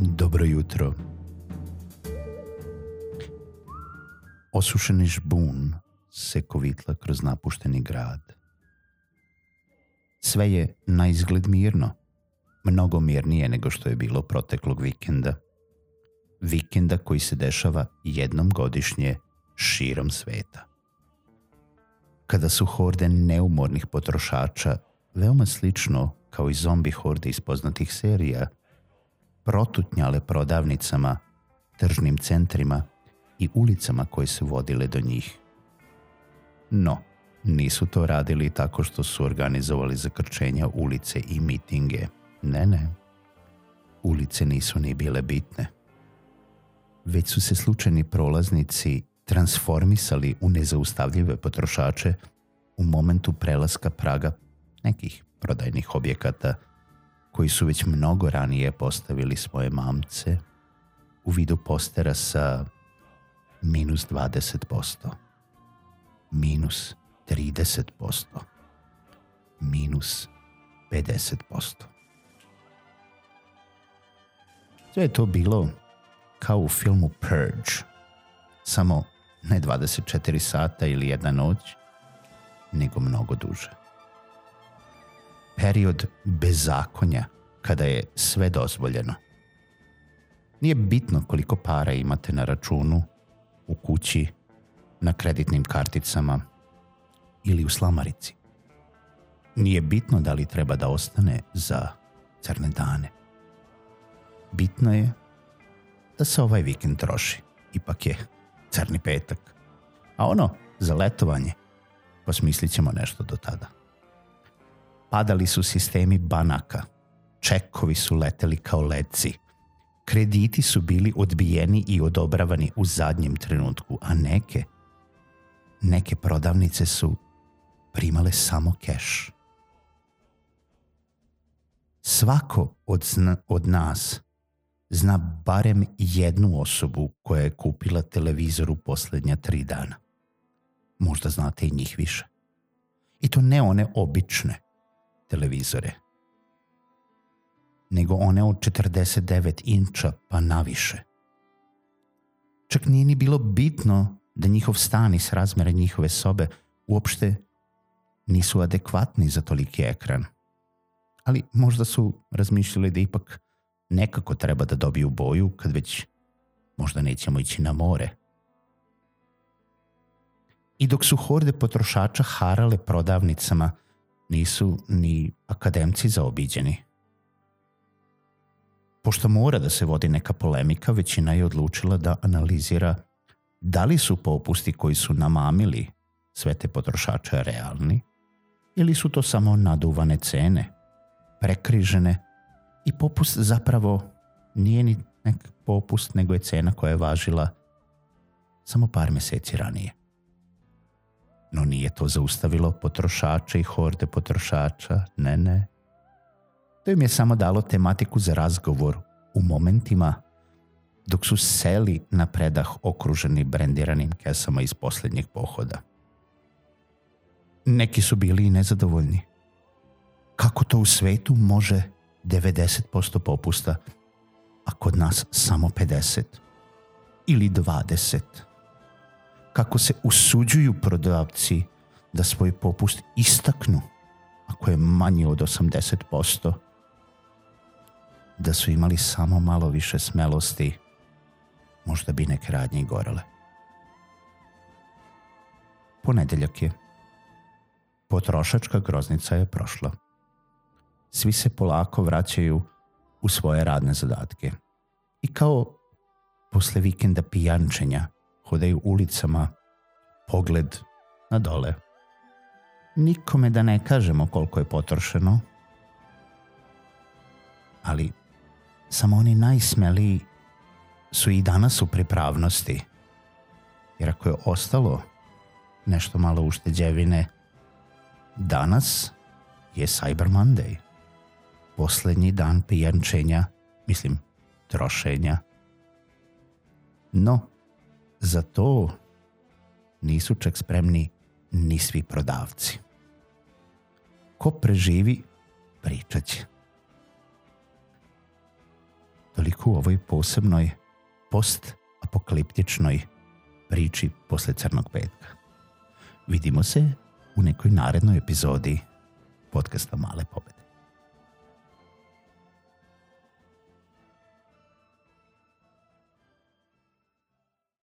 Dobro jutro. Osušeni žbun se kovitla kroz napušteni grad. Sve je na izgled mirno, mnogo mirnije nego što je bilo proteklog vikenda. Vikenda koji se dešava jednom godišnje širom sveta. Kada su horde neumornih potrošača, veoma slično kao i zombi horde iz poznatih serija, protutnjale prodavnicama, tržnim centrima i ulicama koje su vodile do njih. No, nisu to radili tako što su organizovali zakrčenja ulice i mitinge. Ne, ne. Ulice nisu ni bile bitne. Već su se slučajni prolaznici transformisali u nezaustavljive potrošače u momentu prelaska praga nekih prodajnih objekata koji su već mnogo ranije postavili svoje mamce u vidu postera sa minus 20%, minus 30%, minus 50%. Sve je to bilo kao u filmu Purge, samo ne 24 sata ili jedna noć, nego mnogo duže. Period bezakonja kada je sve dozvoljeno. Nije bitno koliko para imate na računu, u kući, na kreditnim karticama ili u slamarici. Nije bitno da li treba da ostane za crne dane. Bitno je da se ovaj vikend troši. Ipak je crni petak. A ono, za letovanje, posmislit ćemo nešto do tada. Padali su sistemi banaka, čekovi su leteli kao leci, krediti su bili odbijeni i odobravani u zadnjem trenutku, a neke, neke prodavnice su primale samo keš. Svako od, zna, od nas zna barem jednu osobu koja je kupila televizor u poslednja tri dana. Možda znate i njih više. I to ne one obične televizore, nego one od 49 inča pa naviše. Čak nije ni bilo bitno da njihov stan i s razmere njihove sobe uopšte nisu adekvatni za toliki ekran. Ali možda su razmišljali da ipak nekako treba da dobiju boju kad već možda nećemo ići na more. I dok su horde potrošača harale prodavnicama, nisu ni akademci zaobiđeni. Pošto mora da se vodi neka polemika, većina je odlučila da analizira da li su popusti koji su namamili sve te potrošače realni ili su to samo naduvane cene, prekrižene i popust zapravo nije ni nek popust, nego je cena koja je važila samo par meseci ranije. No nije to zaustavilo potrošače i horde potrošača, ne, ne. To im je samo dalo tematiku za razgovor u momentima dok su seli na predah okruženi brendiranim kesama iz poslednjeg pohoda. Neki su bili i nezadovoljni. Kako to u svetu može 90% popusta, a kod nas samo 50 ili 20? Kako se usuđuju prodavci da svoj popust istaknu ako je manji od 80%? Da su imali samo malo više smelosti, možda bi neke radnje i gorele. Ponedeljak je. Potrošačka groznica je prošla. Svi se polako vraćaju u svoje radne zadatke. I kao posle vikenda pijančenja hodaju ulicama, pogled na dole. Nikome da ne kažemo koliko je potrošeno, ali samo oni najsmeliji su i danas u pripravnosti. Jer ako je ostalo nešto malo ušteđevine, danas je Cyber Monday. Poslednji dan pijančenja, mislim, trošenja. No, za to nisu čak spremni ni svi prodavci. Ko preživi, pričat će. u ovoj posebnoj post-apokaliptičnoj priči posle Crnog petka. Vidimo se u nekoj narednoj epizodi podcasta Male pobede.